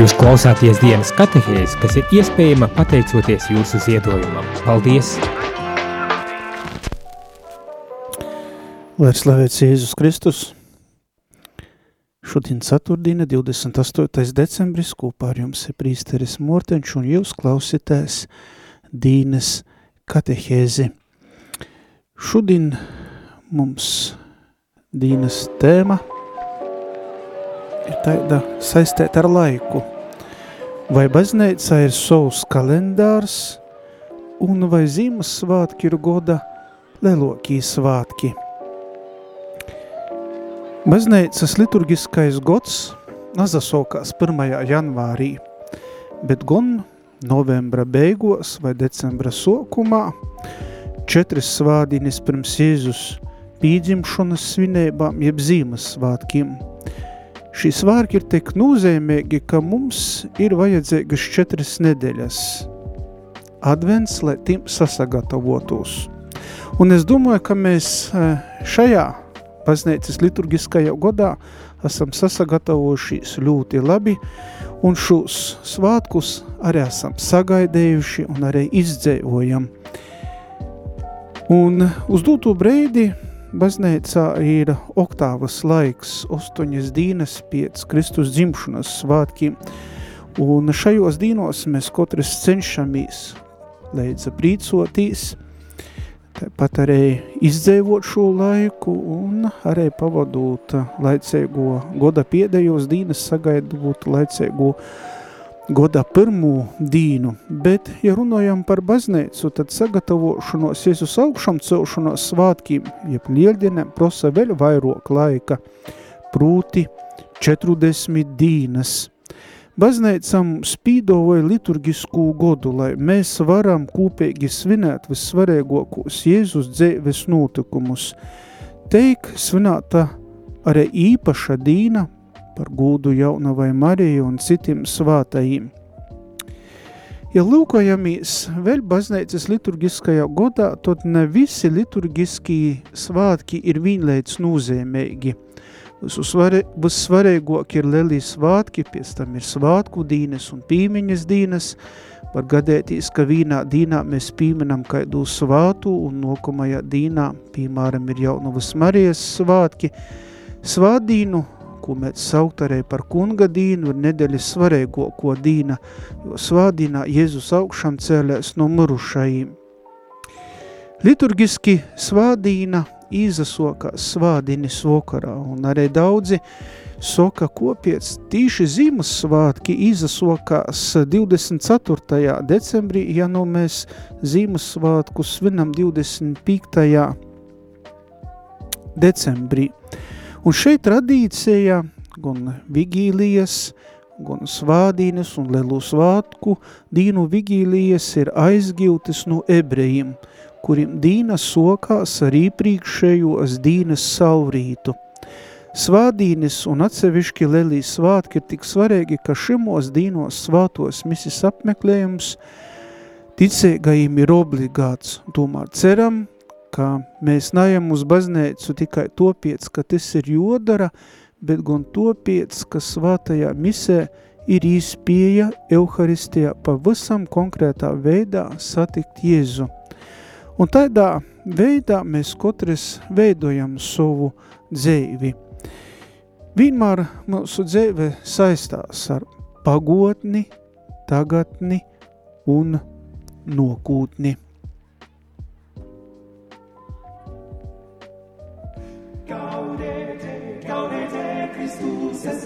Jūs klausāties dienas katehēs, kas ir iespējama pateicoties jūsu ziedojumam. Paldies! Lai slavēts Jēzus Kristus! Šodien ceturtdiena, 28. decembris, kopā ar jums ir prīsteris Mortenš un jūs klausitēs Dīnes katehēzi. Šodien mums Dīnes tēma – ir tāda saistēta ar laiku. Vai bazneica ir savs kalendārs, un vai zīmes svātki ir goda lelokī svātki. Baznēcas liturgiskais gods nazasokās 1. janvārī, bet gan novembra beigos vai decembra sokumā četras svādinis pirms Jēzus pīdzimšanas svinībām jeb zīmes svātkiem – Šī svārki ir tik nozīmīgi, ka mums ir vajadzīgas četras nedēļas advents, lai tim sasagatavotos. Un es domāju, ka mēs eh, šajā baznīcas liturgiskajā godā esam sasagatavojušies ļoti labi, un šos svātkus arī esam sagaidējuši un arī izdzēvojam. Un uz dūto breidi baznīcā ir oktāvas laiks, astoņas dienas pēc Kristus dzimšanas svātkiem, un šajos dīnos mēs katrs cenšamies leidza prīcotīs, tāpat arī izdzēvot šo laiku un arī pavadot laicēgo goda piedējos dīnas sagaidot laicēgo godā pirmo dīnu, bet, ja runājam par baznīcu, tad sagatavošanos Jēzus augšam celšanos svātkiem, jeb lieldienem, prosa vēl vairāk laika, prūti 40 dīnas. Baznīcam spīdovoja liturgisku godu, lai mēs varam kopīgi svinēt vissvarīgākos Jēzus dzīves notikumus. Teik svinēta arī īpaša dīna par gūdu jaunavai Mariju un citiem svātajiem. Ja lūkojamies vēl baznīcas liturgiskajā godā, tad ne visi liturgiskie svātki ir vienlaids nozīmīgi. Vissvarīgāk ir lielie svātki, pēc tam ir svātku dīnes un pīmiņas dīnes. Var gadēties, ka vienā dīnā mēs pīminam kaidu svātu un nokamajā dīnā, piemēram, ir jaunavas Marijas svātki. Svādīnu ko mēs saukt arī par kunga dīnu, ir nedēļas svarīgāko dīna, jo svādīnā Jēzus augšām cēlēs no murušajiem. Liturgiski svādīna izasokās svādinis vokarā, un arī daudzi soka kopiec tīši zīmes svātki izasokās 24. decembrī, ja nu mēs zīmes svātku svinam 25. decembrī. Un šeit tradīcija gan vigīlijas, gan svādīnes un lielu svātku dīnu vigīlijas ir aizgiltas no ebrejiem, kuriem dīna sokās ar iepriekšējos dīnas saurītu. Svādīnes un atsevišķi lelī svātki ir tik svarīgi, ka šimos dīnos svātos misis apmeklējums ticīgajiem ir obligāts. Tomēr ceram, ka mēs neejam uz baznīcu tikai topiec, ka tas ir jodara, bet gan topiec, ka svātajā misē ir īspieja Euharistijā pavisam konkrētā veidā satikt Jēzu. Un tādā veidā mēs katrs veidojam savu dzēvi. Vienmēr mūsu dzēve saistās ar pagotni, tagadni un nokūtni.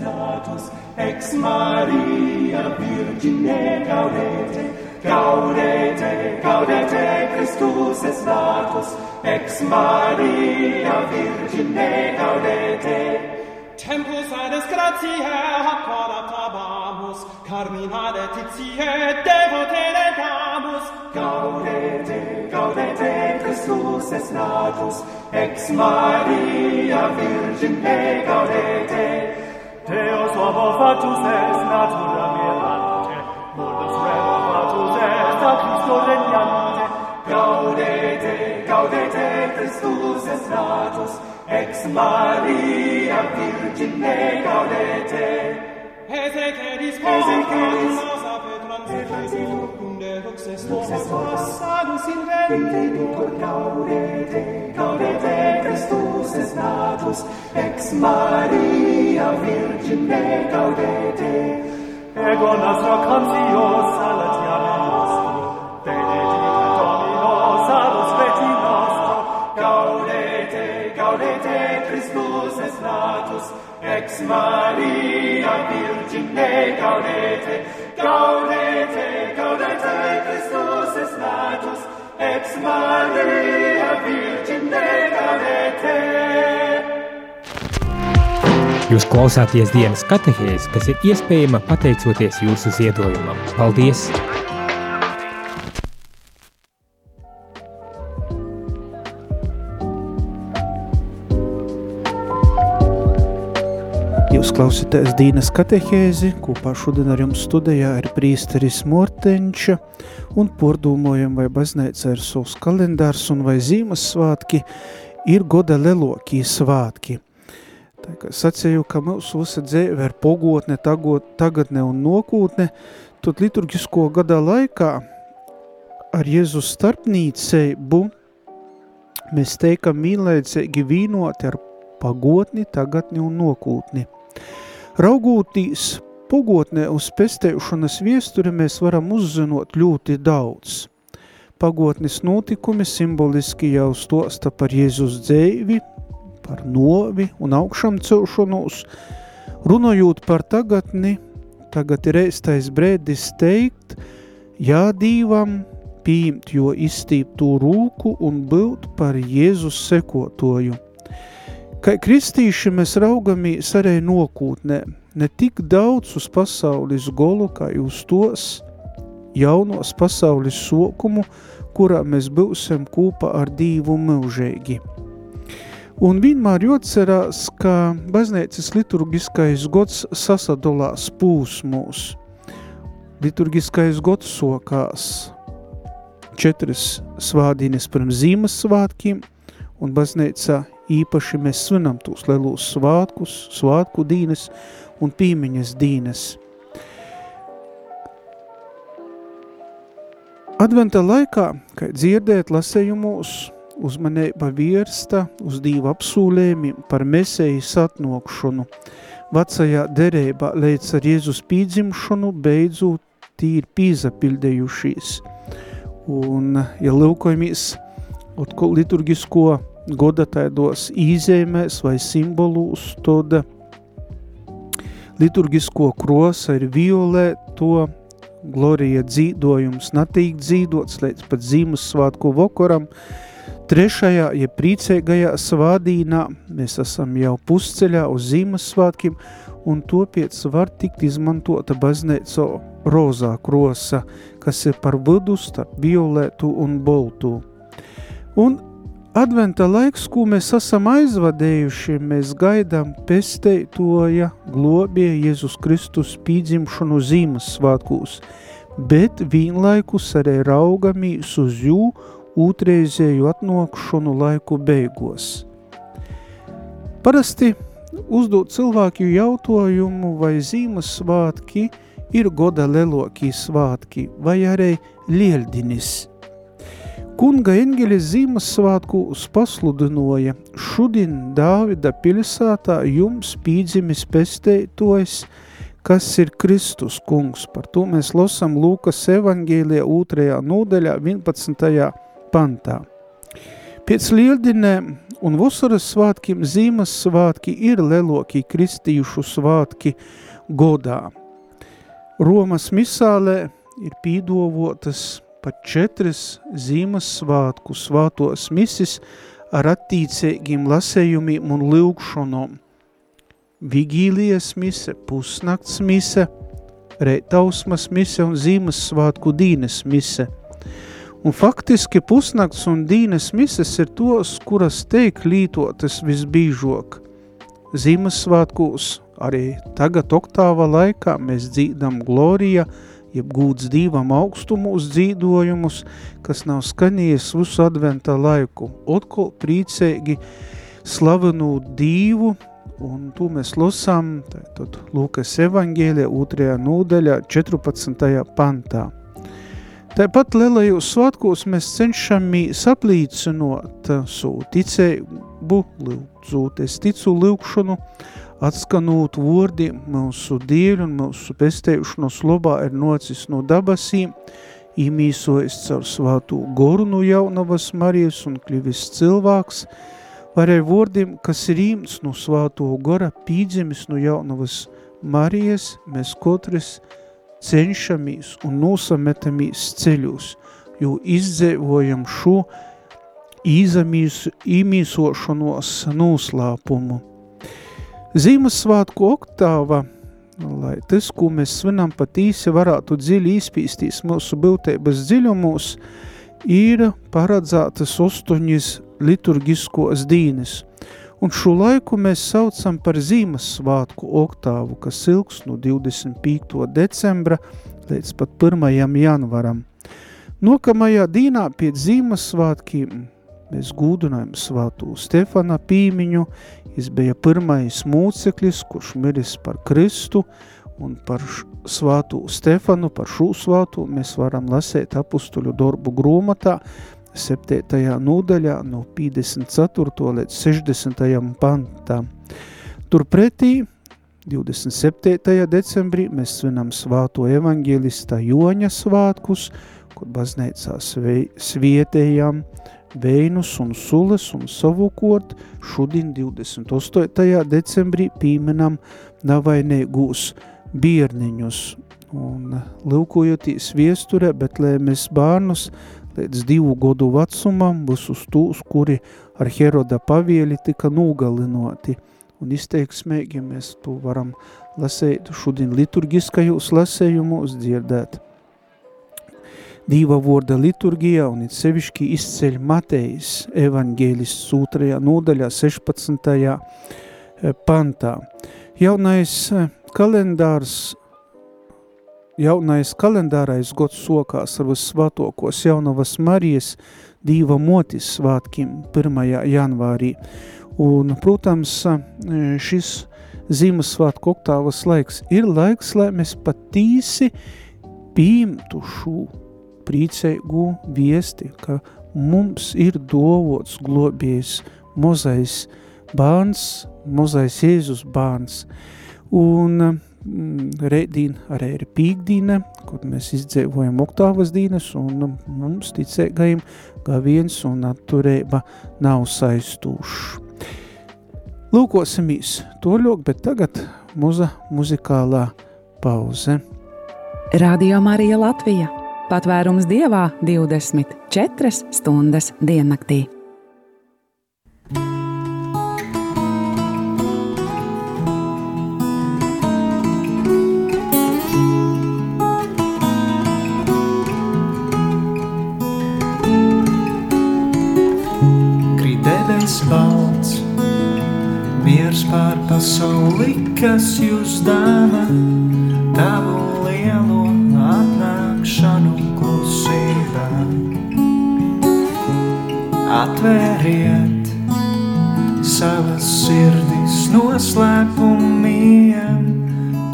satis ex Maria Virgine gaudete gaudete gaudete Christus es natus ex Maria Virgine gaudete. Tempus gratia gratiae apparat abamus carmina letitie devote legamus gaudete gaudete Christus es natus ex Maria Virgine gaudete. Deus homo fatus est natura mirante, mundus remo fatus est a Christo regnante. Gaudete, gaudete, Christus est natus, ex Maria Virgine gaudete. Hesec eris, hesec eris, Sanus inventitur gaudete, gaudete Christus est natus, ex Maria Virgine gaudete. Ego nostro conscios salatiame, ex Maria Virgine gaudete, gaudete, gaudete, Christus es natus, ex Maria Virgine gaudete. Jūs klausāties dienas katehēs, kas ir iespējama pateicoties jūsu ziedojumam. Paldies! Jūs klausītājs Dīnas katehēzi, kopā šodien ar jums studijā ir prīsteris Mortenča un pordūmojam vai bazneica ir savs kalendārs un vai zīmes svātki ir goda lelokī svātki. Tā kā sacēju, ka mūsu visa dzēve ir pogotne, tagot, tagadne un nokūtne, tad liturgisko gada laikā ar Jēzus starpnīceibu mēs teikam mīlēcīgi vīnoti ar pagotni, tagadni un nokūtni. Raugūtīs pagotnē uz pestēšanas viesturi mēs varam uzzinot ļoti daudz. Pagotnes notikumi simboliski jau stosta par Jēzus dzēvi, par novi un augšam celšanos. Runājot par tagadni, tagad ir ēstais brēdis teikt, jā dīvam, pieņemt jo izstīptu rūku un būt par Jēzus sekotoju. Kā kristīši mēs raugamies arī nokūtnē, ne tik daudz uz pasaules golu, kā uz tos jaunos pasaules sokumu, kurā mēs būsim kopā ar Dīvu mūžīgi. Un vienmēr jāatcerās, ka baznīcas liturgiskais gods sasadolās pūsmūs. Liturgiskais gods sokās četras svādīnes pirms zīmes svātkiem, un baznīca īpaši mēs svinam tūs lielūs svātkus, svātku dīnes un pīmiņas dīnes. Adventa laikā, kad dzirdēt lasējumos, uzmanība viersta uz divu apsūlējumiem par mesējas atnokšanu. Vecajā derībā līdz ar Jēzus pīdzimšanu beidzot tī ir pīzapildējušies. Un, ja lūkojamies atkal liturgisko goda tādos īzēmēs vai simbolūs, tad liturgisko krosa ir violēto, glorija dzīdojums natīk dzīdots līdz pat zīmes svātku vokoram, Trešajā, ja priecīgajā svādīnā, mēs esam jau pusceļā uz zīmes svātkiem, un topiec var tikt izmantota bazneico rozā krosa, kas ir par vidu starp violētu un boltu. Un adventa laiks, ko mēs esam aizvadējuši, mēs gaidām pesteitoja globie Jēzus Kristus pīdzimšanu zīmes svātkūs, bet vienlaikus arī raugamīs uz jū ūtreizēju atnokšanu laiku beigos. Parasti uzdot cilvēku jautājumu, vai zīmes svātki ir goda lelokī svātki, vai arī lieldinis. Kunga eņģeļa zīmes svātku pasludinoja, šodien Dāvida pilsētā jums pīdzimis pestētojas, kas ir Kristus kungs. Par to mēs losam Lūkas evangēlijā 2. nodaļā 11 pantā. Pēc lieldinēm un vasaras svātkiem zīmes svātki ir leloki kristījušu svātki godā. Romas misālē ir pīdovotas pat četras zīmes svātku svātos misis ar attīcīgiem lasējumiem un lūgšanom. Vigīlijas mise, pusnakts mise, reitausmas mise un zīmes svātku dīnes mise – Un faktiski pusnakts un dīnes mises ir tos, kuras teik lītotas visbīžok. Ziemassvētkūs arī tagad oktāva laikā mēs dzīdam glorija, jeb gūts dīvam augstumūs dzīdojumus, kas nav skanījies visu adventa laiku. Otkol prīcēgi slavenu dīvu un to mēs lasām tātad Lūkas evangēlija 2. nūdaļā 14. pantā. Tāpat lielajos svētkos mēs cenšamies aplīcinot savu ticību, lūdzot, es ticu lūkšanu, atskanot vārdiem mūsu dieļu un mūsu pestējušanos labā ir nocis no dabasīm, īmīsojas caur svātu goru no jaunavas Marijas un kļuvis cilvēks, vai ar vārdiem, kas ir īmts no svāto gora pīdzimis no jaunavas Marijas, mēs katrs cenšamies un nosametamies ceļus, jo izdzēvojam šo īmīsošanos noslāpumu. Zīmesvātku oktāva, lai tas, ko mēs svinam pat īsi, varētu dziļi izpīstīs mūsu būtības dziļumos, ir paredzētas ostoņas liturgiskos dīnes – un šo laiku mēs saucam par Zīmessvātku oktāvu, kas ilgs no 25. decembra līdz pat 1. janvaram. Nokamajā dīnā pēc Zīmessvātkiem mēs gūdinājam svātu Stefana pīmiņu, jis bija pirmais mūceklis, kurš miris par Kristu, un par svātu Stefanu, par šo svātu mēs varam lasēt apustuļu darbu grūmatā, 7. nodaļā no 54. līdz 60. pantam. Turpretī 27. decembrī mēs svinam svāto evaņģēlista Joņa svātkus, kur baznīcā svietējām veinus un sules un savukot šodien 28. decembrī pīmenam navainīgūs bierniņus. Un lūkojoties viesture, bet lē mēs bārnus līdz divu godu vecumam visus tūs, kuri ar Heroda pavieli tika nogalinoti. Un izteiksmēgi mēs to varam lasēt šodien liturgiskajos lasējumos dzirdēt. Dīva vorda liturgijā un it sevišķi izceļ Matejas evaņģēlis sūtrajā nodaļā 16. Eh, pantā. Jaunais eh, kalendārs Jaunais kalendārais gods sokās ar visvētokos jaunavas Marijas dīva motis svātkim 1. janvārī. Un, protams, šis Ziemassvētku oktāvas laiks ir laiks, lai mēs patīsi pīmtu šo priecēgu viesti, ka mums ir dovots globējs mozais bērns, mozais Jēzus bērns. Un Mm, Rēdīna arī ir pīkdīna, kur mēs izdzēvojam oktāvas dīnes, un mums ticēgajiem gaviens un atturēba nav saistūšs. Lūkosimies to ļok, bet tagad muza muzikālā pauze. Radio Marija Latvija. Patvērums Dievā 24 stundas diennaktī. pasauli, kas jūs dāvā, tavu Atvēriet savas sirdis noslēpumiem,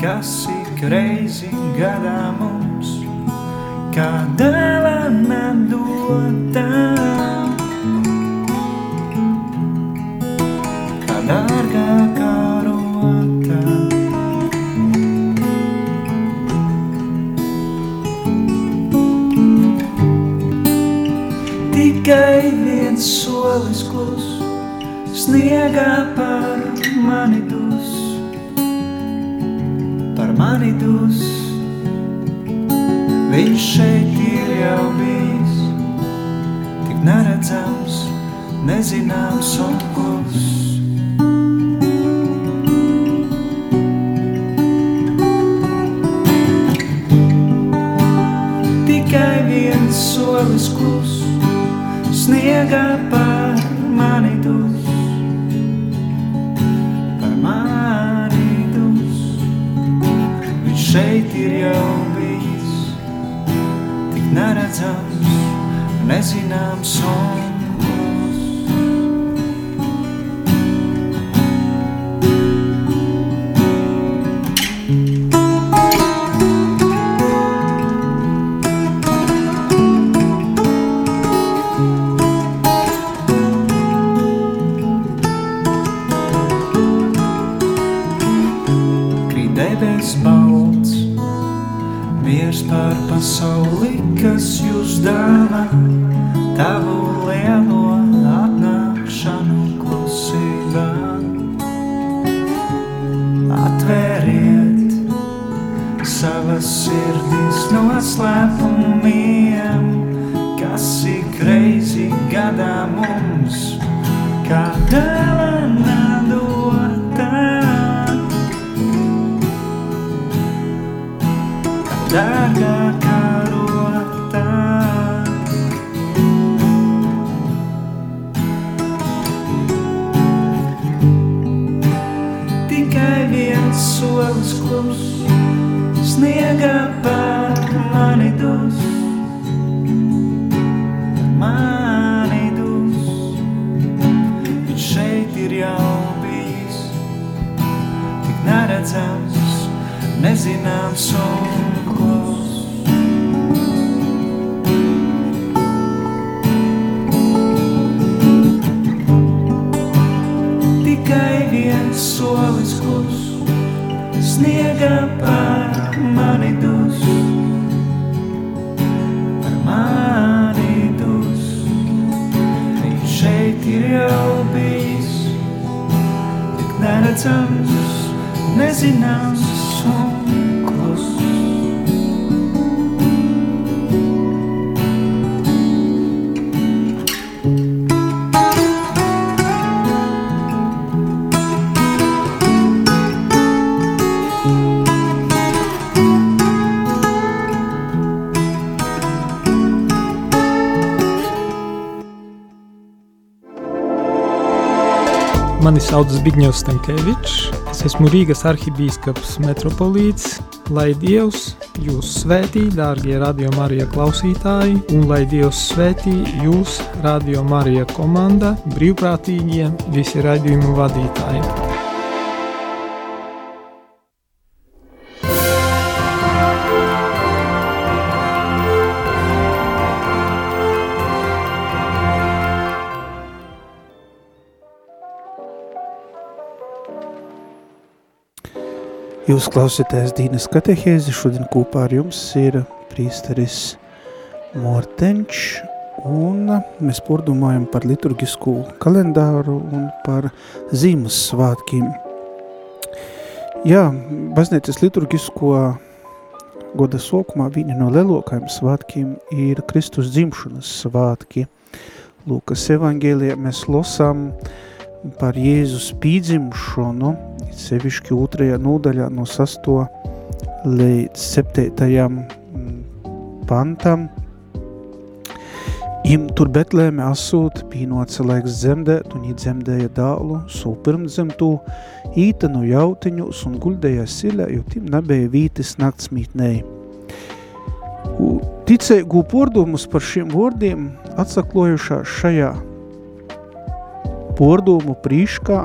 kas ik reizi gadā mums, kā dāvana dotā. Ienes balts, miers par pasauli, kas jūs dāvā, tavu sauc Zbigņevs Stankēvičs, es esmu Rīgas arhibīskaps metropolīts, lai Dievs jūs svētī, dārgie Radio Marija klausītāji, un lai Dievs svētī jūs, Radio Marija komanda, brīvprātīgie, visi raidījumu vadītāji. Jūs klausāties Dīnas katehēzi, šodien kopā ar jums ir prīsteris Mortenč, un mēs pordomājam par liturgisku kalendāru un par zīmes svātkiem. Jā, baznīcas liturgisko goda sokumā vieni no lielākajiem svātkiem ir Kristus dzimšanas svātki. Lūkas evangēlijā mēs losām par Jēzus pīdzimšanu, sevišķi otrajā nodaļā no 6. līdz 7. pantam. Im tur Betlēme asūt, pīnoca laiks dzemdēt, un iedzemdēja dālu, sūpirmt zem tū, īta no jautiņus un guldēja silē, jo tim nebēja vītis naktsmītnēji. Ticēgu pordumus par šiem vārdiem atsaklojušās šajā pordumu prīškā,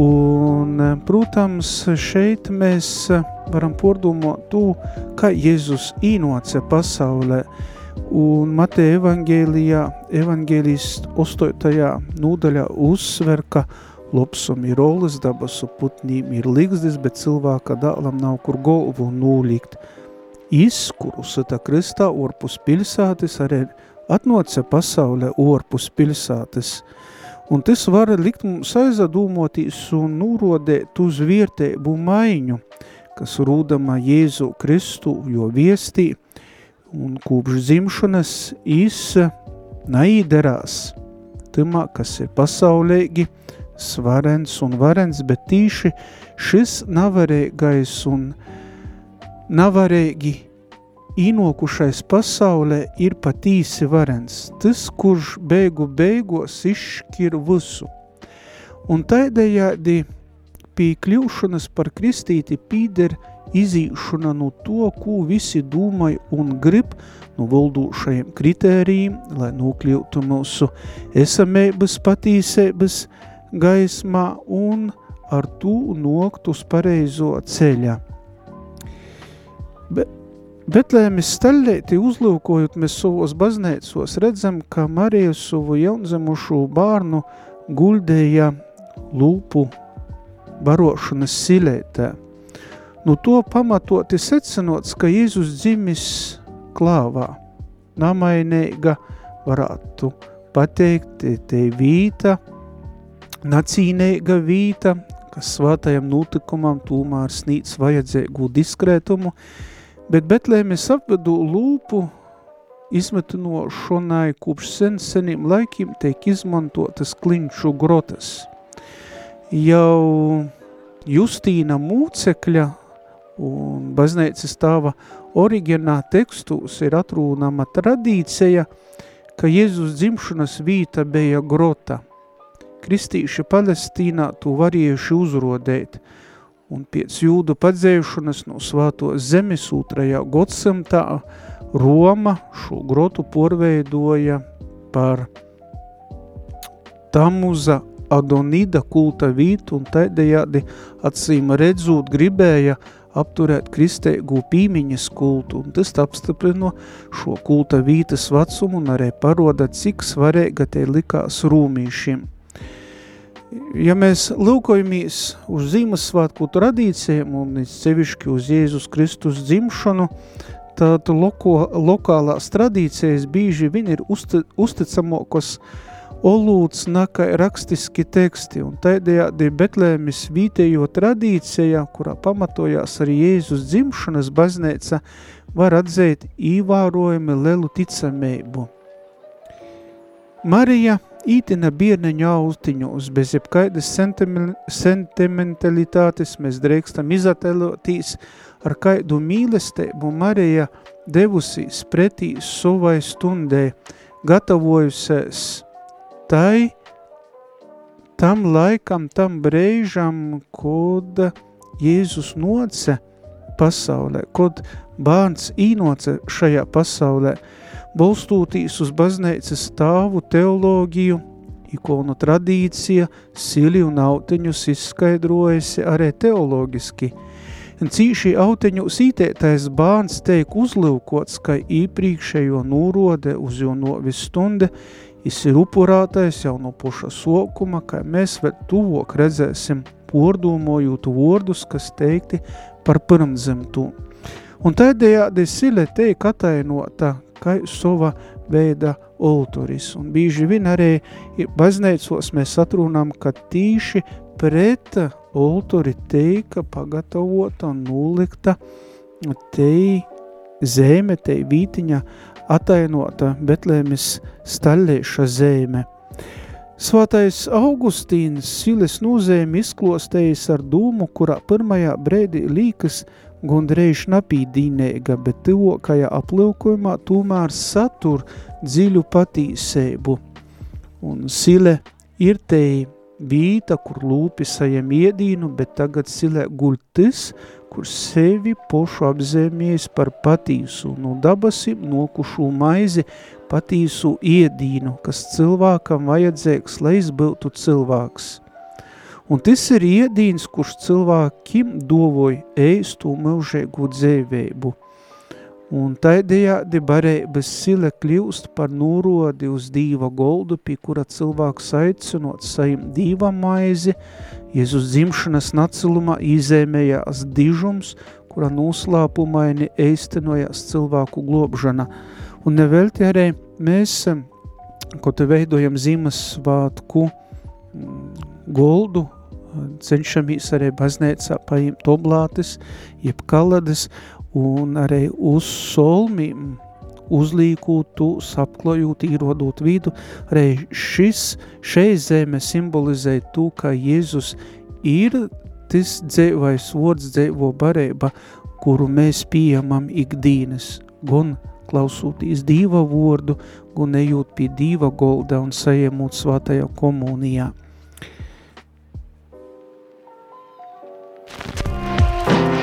Un, protams, šeit mēs varam pordomot to, kā Jēzus īnoce pasaulē. Un Mateja evangēlijā, evangēlijas 8. nodaļā uzsver, ka lopsum ir olas, dabasu putnīm ir ligzdis, bet cilvēka dālam nav kur golvu nūlikt. Is, kuru sata kristā orpus pilsātis, arī atnoce pasaulē orpus pilsātis. Un tas var likt mums aizdomāties un nurodēt uz vietēju maiņu, kas rūdama Jēzu Kristu, jo viestī un kopš dzimšanas īs naīderās tamā, kas ir pasaulēgi, svarens un varens, bet tīši šis navarēgais un navarēgi īnokušais pasaulē ir patīsi varens, tas, kurš beigu beigos izšķir visu. Un taidējādi pie kļūšanas par kristīti pīder izīšana no to, ko visi domāja un grib no valdošajiem kritērijiem, lai nokļūtu mūsu esamēbas patīsēbas gaismā un ar to nokt uz pareizo ceļā. Bet Betlēmis staļļēti uzlūkojot mēs savos baznēcos, redzam, ka Marija savu jaunzemušu bārnu guldēja lūpu barošanas silētē. Nu to pamatoti secinots, ka Jēzus dzimis klāvā, namainīga varētu pateikt, te vīta, nacīnīga vīta, kas svātajam notikumam tūmēr snīc vajadzēgu diskrētumu, bet Betlēmes apvedu lūpu izmetinošanai kopš sen seniem laikiem tiek izmantotas klinču grotas. Jau Justīna Mūcekļa un baznīcas tāva oriģinā tekstūs ir atrūnama tradīcija, ka Jēzus dzimšanas vīta bija grota. Kristīši Palestīnā to varējuši uzrodēt, un pēc jūdu padzējušanas no svāto zemes otrajā godsamtā Roma šo grotu porveidoja par Tamuza Adonida kulta vītu un tādējādi acīm redzot gribēja apturēt kristēgu pīmiņas kultu, un tas apstiprino šo kulta vītas vecumu un arī paroda, cik svarīga te likās rūmīšiem. Ja mēs lūkojamies uz Zīmesvētku tradīcijiem un sevišķi uz Jēzus Kristus dzimšanu, tad loko, lokālās tradīcijas bīži vien ir uzti, uzticamākos olūts nakai rakstiski teksti, un tādējādi Betlēmis vītējo tradīcijā, kurā pamatojās arī Jēzus dzimšanas baznīca, var atzēt īvārojami lelu ticamību. Marija ītina bierneņu austiņos, bez jebkaidas sentimentalitātes. Mēs drēkstam izatelotīs ar kaidu mīlestību. Marija devusīs pretī savai stundē, gatavojusies tai, tam laikam, tam brīžam, kad Jēzus noce pasaulē, kad bērns īnoce šajā pasaulē, balstūtīs uz baznīcas stāvu teoloģiju, ikonu tradīcija, sili un autiņus izskaidrojusi arī teoloģiski. Cīši autiņu sītētais bērns teik uzlūkots, ka īpriekšējo nūrode uz jau novis stunde, Jis ir upurātais jau no puša sokuma, kā mēs vēl tuvok redzēsim, pordomojot vārdus, kas teikti par pirmdzimtu. Un tādējādi sile teik atainota kā sova veida autoris. Un bīži vien arī baznēcos mēs atrunām, ka tīši pret autori teika pagatavota un nulikta tei zeme, tei vītiņa atainota Betlēmes staļieša zeme. Svātais Augustīns Siles nūzēm izklostējis ar dūmu, kurā pirmajā brēdī līkas gundreiz napīdīnēga, bet tivokajā aplūkojumā tomēr satur dziļu patīsēbu. Un Sile ir tei vīta, kur lūpi sajam iedīnu, bet tagad Sile gultis, kur sevi pošu apzēmies par patīsu, no dabasim nokušu maizi patīsu iedīnu, kas cilvēkam vajadzīgs, lai izbiltu cilvēks. Un tas ir iedīns, kurš cilvēkim dovoja ēstu milžēgu dzēvēbu. Un taidējādi barēbas sile kļūst par nūrodi uz dīva goldu, pie kura cilvēks aicinot sajim dīva maizi, Jēzus dzimšanas nacilumā izēmējās dižums, kurā noslāpumaini eistenojās cilvēku globžana. Un nevelti arī mēs, ko te veidojam Ziemassvētku mm, goldu, cenšamies arī baznīcā paņemt oblātes, jeb kalades, un arī uz solmiem uzlīkūtu, apklojot, īrodot vidu, arī šis, šeit zeme simbolizē to, ka Jēzus ir tas dzēvais vārds dzēvo barība, kuru mēs pieejamam ikdienas, gan klausūtīs Dīva vārdu, gan ejot pie Dīva golda un sajemot svātajā komunijā.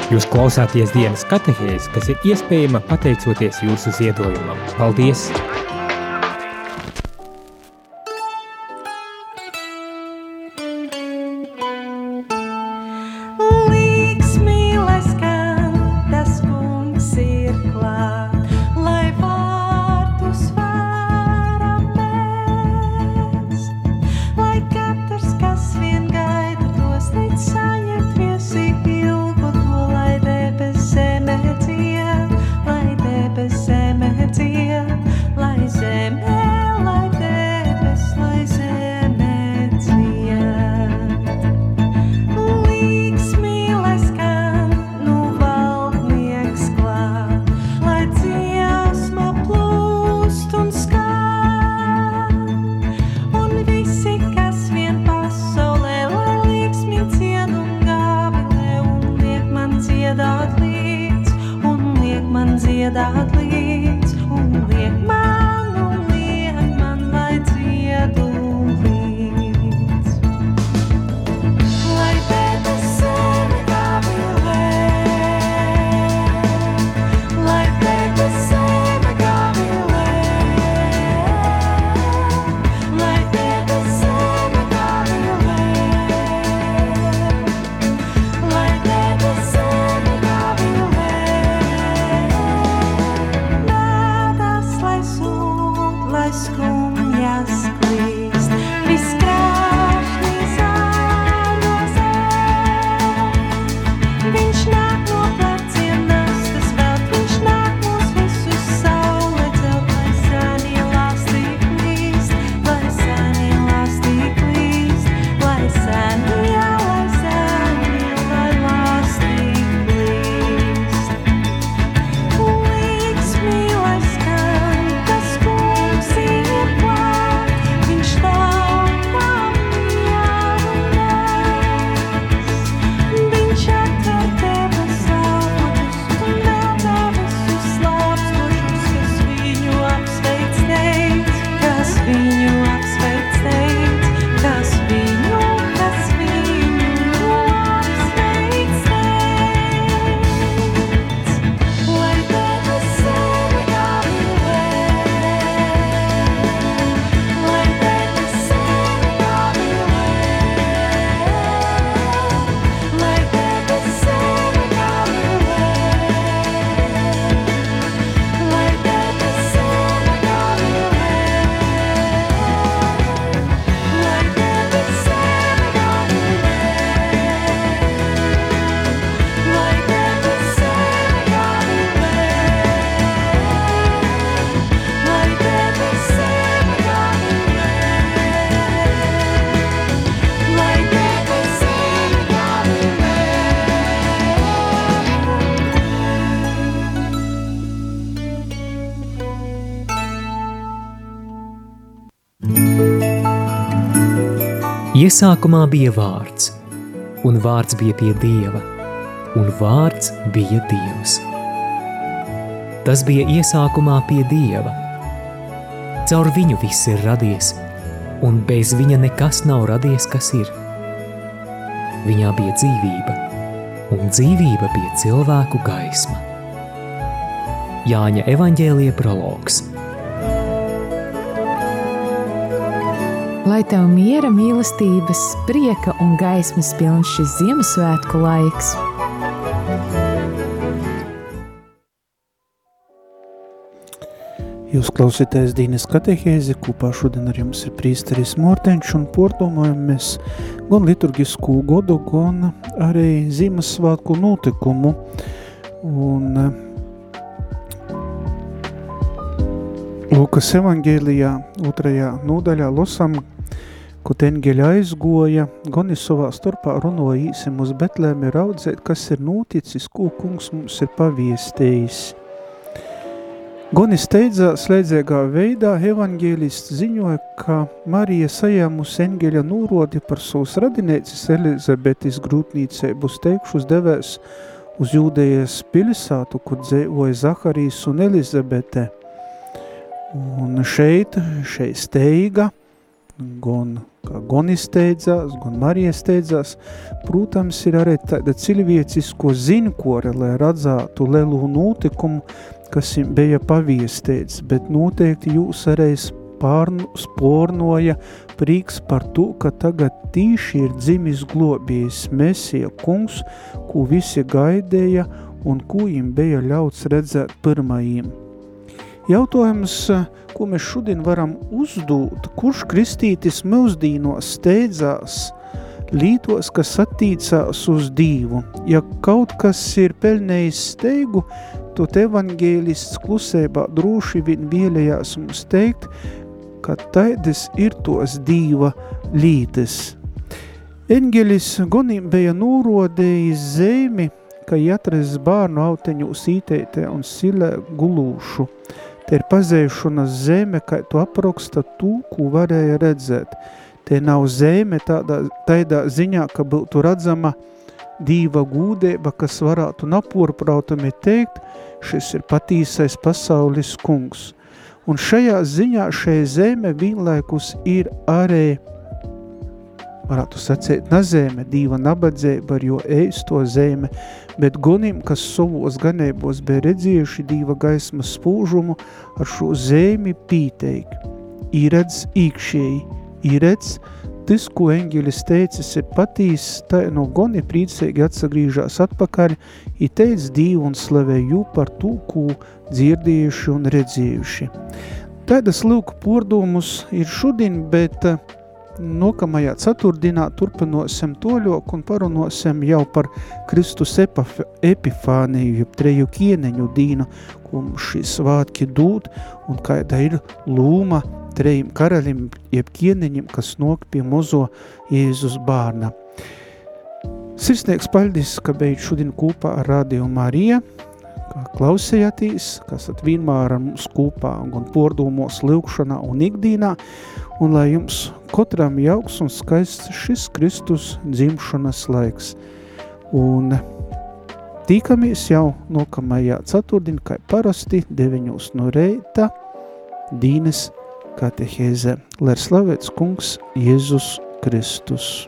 Jūs klausāties dienas katehēs, kas ir iespējama pateicoties jūsu ziedojumam. Paldies! Iesākumā bija vārds, un vārds bija pie dieva, un vārds bija dievs. Tas bija iesākumā pie dieva. Caur viņu viss ir radies, un bez viņa nekas nav radies, kas ir. Viņā bija dzīvība, un dzīvība bija cilvēku gaisma. Jāņa evaņģēlīja prologs. Lai tev miera, mīlestības, prieka un gaismas pilns šis Ziemassvētku laiks. Jūs klausītājs Dīnes katehēzi, kopā šodien ar jums ir prīsteris Morteņš un pordomājam mēs gan liturgisku godu, gan arī Ziemassvētku notikumu. Un eh, Lūkas evangēlijā otrajā nodaļā losam, kad eņģeļa aizgoja, gan ir savā starpā runoja īsim uz Betlēmi raudzēt, kas ir noticis, ko kungs mums ir paviestējis. Gonis steidzās slēdzīgā veidā evaņģēlists ziņoja, ka Marija sajēmusi eņģeļa nūrodi par savus radinēcis Elizabetes grūtnīcēbu uz teikšus devēs uz Jūdejas pilisātu, kur dzēvoja Zaharijs un Elizabete. Un šeit, šeit steiga, gan kā Gonis steidzās, gan Marija steidzās, protams, ir arī tāda cilvēcisko ziņkore, lai redzētu lielu notikumu, kas bija paviestēts, bet noteikti jūs arī spārnu, spornoja prieks par to, ka tagad tīši ir dzimis globījis Mesija kungs, ko visi gaidēja un ko viņam bija ļauts redzēt pirmajiem. Jautājums, ko mēs šodien varam uzdot, kurš kristītis mūsdīnos steidzās lītos, kas attīcās uz Dīvu. Ja kaut kas ir pelnējis steigu, tad evangēlists klusībā droši vien vēlējās mums teikt, ka taidas ir tos Dīva lītes. Eņģelis gonim bija nūrodējis zemi, ka atrast bārnu auteņu sīteitē un silē gulūšu. Te ir pazēšanas zeme, kā tu apraksta tu, ko varēja redzēt. Te nav zeme tādā, tādā ziņā, ka būtu redzama dīva gūdēba, kas varētu napurprautami teikt, šis ir patīsais pasaules kungs. Un šajā ziņā šai zeme vienlaikus ir arī, varētu sacīt, nazēme, dīva nabadzība, ar jo eisto zeme, bet gonim, kas savos ganēbos bija redzējuši dīva gaismas spūžumu, ar šo zemi pīteik. Īredz īkšēji, īredz, tas, ko eņģelis teicis, ir patīs, tā no goni priecīgi atsagrīžās atpakaļ, i teic dīvu un slavēju par to, ko dzirdējuši un redzējuši. Tādas lūk pordomus ir šodien, bet uh, Nākamajā ceturtdienā turpinosim toļok un parunosim jau par Kristus epif epifāniju, jeb treju kieneņu dīnu, ko šī svātki dūt, un kāda ir lūma trejiem karalim, jeb kieneņiem, kas nok pie mozo Jēzus bārna. Sirsnieks paldies, ka beidz šodien kopā ar Radio Marija, kā klausējāties, kas at vienmēr ar mums kopā gan pordūmos, lūkšanā un ikdīnā, un lai jums katram jauks un skaists šis Kristus dzimšanas laiks. Un tīkamies jau nokamajā ceturtdien, kā parasti, deviņos no reita, dīnes katehēze. Lai ir slavēts kungs Jēzus Kristus.